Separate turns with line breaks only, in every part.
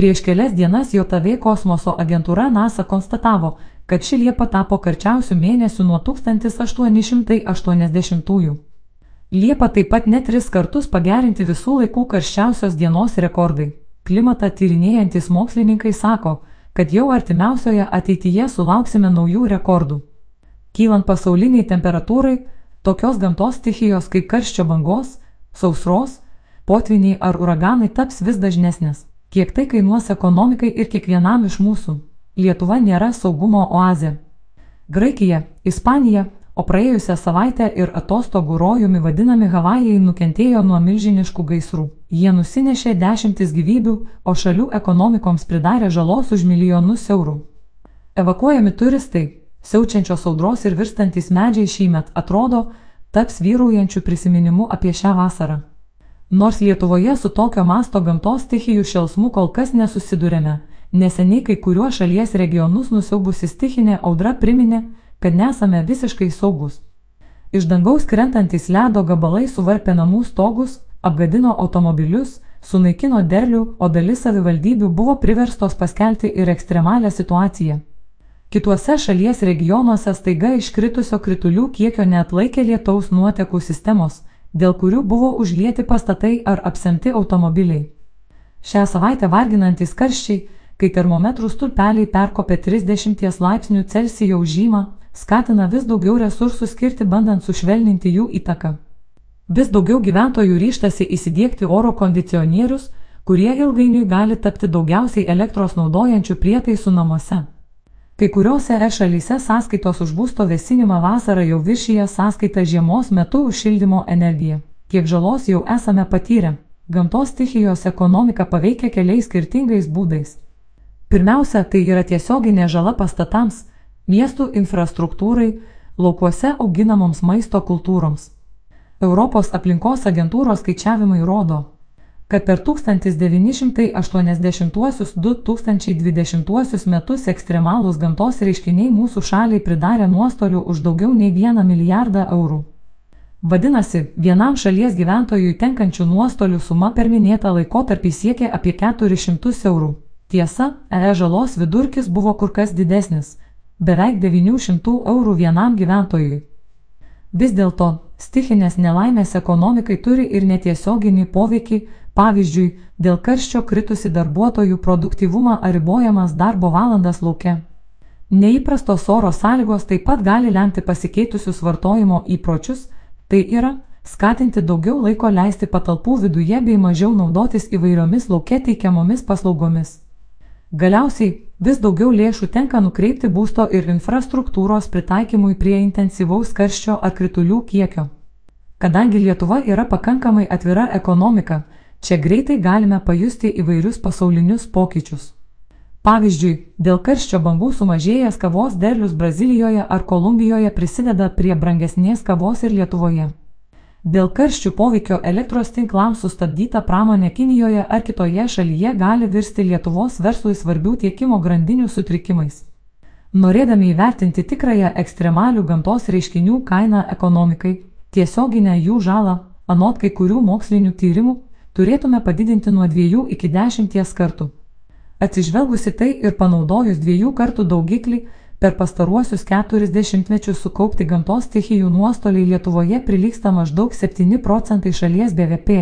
Prieš kelias dienas JOTV kosmoso agentūra NASA konstatavo, kad ši Liepa tapo karčiausių mėnesių nuo 1880-ųjų. Liepa taip pat net tris kartus pagerinti visų laikų karščiausios dienos rekordai. Klimatą tyrinėjantis mokslininkai sako, kad jau artimiausioje ateityje sulauksime naujų rekordų. Kylant pasauliniai temperatūrai, tokios gamtos stichijos kaip karščio bangos, sausros, potviniai ar uraganai taps vis dažnesnės. Kiek tai kainuos ekonomikai ir kiekvienam iš mūsų? Lietuva nėra saugumo oazė. Graikija, Ispanija, o praėjusią savaitę ir atostogų rojumi vadinami Havajai nukentėjo nuo milžiniškų gaisrų. Jie nusinešė dešimtis gyvybių, o šalių ekonomikoms pridarė žalos už milijonus eurų. Evakuojami turistai, siaučiančios audros ir virstantis medžiai šįmet atrodo, taps vyraujančių prisiminimų apie šią vasarą. Nors Lietuvoje su tokio masto gamtos stichijų šelsmu kol kas nesusidurėme, neseniai kai kuriuo šalies regionus nusiaubusi stichinė audra priminė, kad nesame visiškai saugus. Iš dangaus krentantis ledo gabalai suvarpė namų stogus, apgadino automobilius, sunaikino derlių, o dalis savivaldybių buvo priverstos paskelbti ir ekstremalią situaciją. Kituose šalies regionuose staiga iškritusio kritulių kiekio neatlaikė lietaus nuotekų sistemos, dėl kurių buvo užlieti pastatai ar apsemti automobiliai. Šią savaitę varginantis karščiai, kai termometrų stulpeliai perkopė 30 laipsnių Celsijaus žymą, skatina vis daugiau resursų skirti bandant sušvelninti jų įtaką. Vis daugiau gyventojų ryštasi įsidėkti oro kondicionierius, kurie ilgainiui gali tapti daugiausiai elektros naudojančių prietaisų namuose. Kai kuriuose e šalyse sąskaitos už būsto vėsinimą vasarą jau viršyje sąskaitą žiemos metu už šildymo energiją. Kiek žalos jau esame patyrę. Gamtos stichijos ekonomika paveikia keliais skirtingais būdais. Pirmiausia, tai yra tiesioginė žala pastatams, miestų infrastruktūrai, laukuose auginamoms maisto kultūroms. Europos aplinkos agentūros skaičiavimai rodo, kad per 1980-2020 metus ekstremalūs gamtos reiškiniai mūsų šaliai pridarė nuostolių už daugiau nei 1 milijardą eurų. Vadinasi, vienam šalies gyventojui tenkančių nuostolių suma per minėtą laikotarpį siekė apie 400 eurų. Tiesa, EE žalos vidurkis buvo kur kas didesnis beveik 900 eurų vienam gyventojui. Vis dėlto, stichinės nelaimės ekonomikai turi ir netiesioginį poveikį, pavyzdžiui, dėl karščio kritusi darbuotojų produktyvumą ar ribojamas darbo valandas laukia. Neįprastos oro sąlygos taip pat gali lemti pasikeitusius vartojimo įpročius, tai yra, skatinti daugiau laiko leisti patalpų viduje bei mažiau naudotis įvairiomis laukia teikiamomis paslaugomis. Galiausiai vis daugiau lėšų tenka nukreipti būsto ir infrastruktūros pritaikymui prie intensyvaus karščio ar kritulių kiekio. Kadangi Lietuva yra pakankamai atvira ekonomika, čia greitai galime pajusti įvairius pasaulinius pokyčius. Pavyzdžiui, dėl karščio bangų sumažėjęs kavos derlius Brazilijoje ar Kolumbijoje prisideda prie brangesnės kavos ir Lietuvoje. Dėl karščių poveikio elektros tinklams sustabdyta pramonė Kinijoje ar kitoje šalyje gali virsti Lietuvos verslui svarbių tiekimo grandinių sutrikimais. Norėdami įvertinti tikrąją ekstremalių gamtos reiškinių kainą ekonomikai, tiesioginę jų žalą, anot kai kurių mokslinių tyrimų, turėtume padidinti nuo 2 iki 10 kartų. Atsižvelgusi tai ir panaudojus dviejų kartų daugiklį, Per pastaruosius keturis dešimtmečius sukaupti gamtos stichijų nuostoliai Lietuvoje prilyksta maždaug 7 procentai šalies BVP.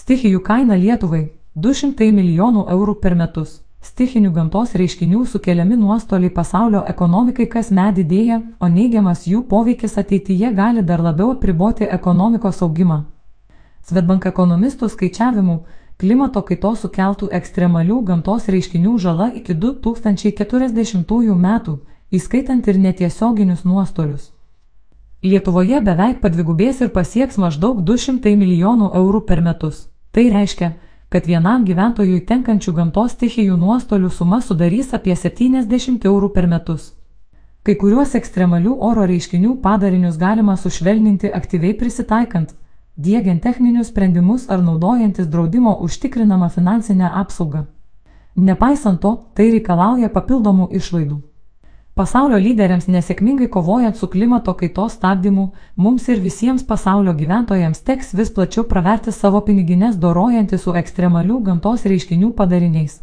Stichijų kaina Lietuvai - 200 milijonų eurų per metus. Stichinių gamtos reiškinių sukeliami nuostoliai pasaulio ekonomikai kasmet didėja, o neigiamas jų poveikis ateityje gali dar labiau apriboti ekonomikos augimą. Svetbank ekonomistų skaičiavimu, klimato kaitos sukeltų ekstremalių gamtos reiškinių žala iki 2040 metų, įskaitant ir netiesioginius nuostolius. Lietuvoje beveik padvigubės ir pasieks maždaug 200 milijonų eurų per metus. Tai reiškia, kad vienam gyventojui tenkančių gamtos stichijų nuostolių suma sudarys apie 70 eurų per metus. Kai kuriuos ekstremalių oro reiškinių padarinius galima sušvelninti aktyviai prisitaikant, diegiant techninius sprendimus ar naudojantis draudimo užtikrinamą finansinę apsaugą. Nepaisant to, tai reikalauja papildomų išlaidų. Pasaulio lyderiams nesėkmingai kovojant su klimato kaitos stabdymu, mums ir visiems pasaulio gyventojams teks vis plačiau praverti savo pinigines dorojantį su ekstremalių gamtos reiškinių padariniais.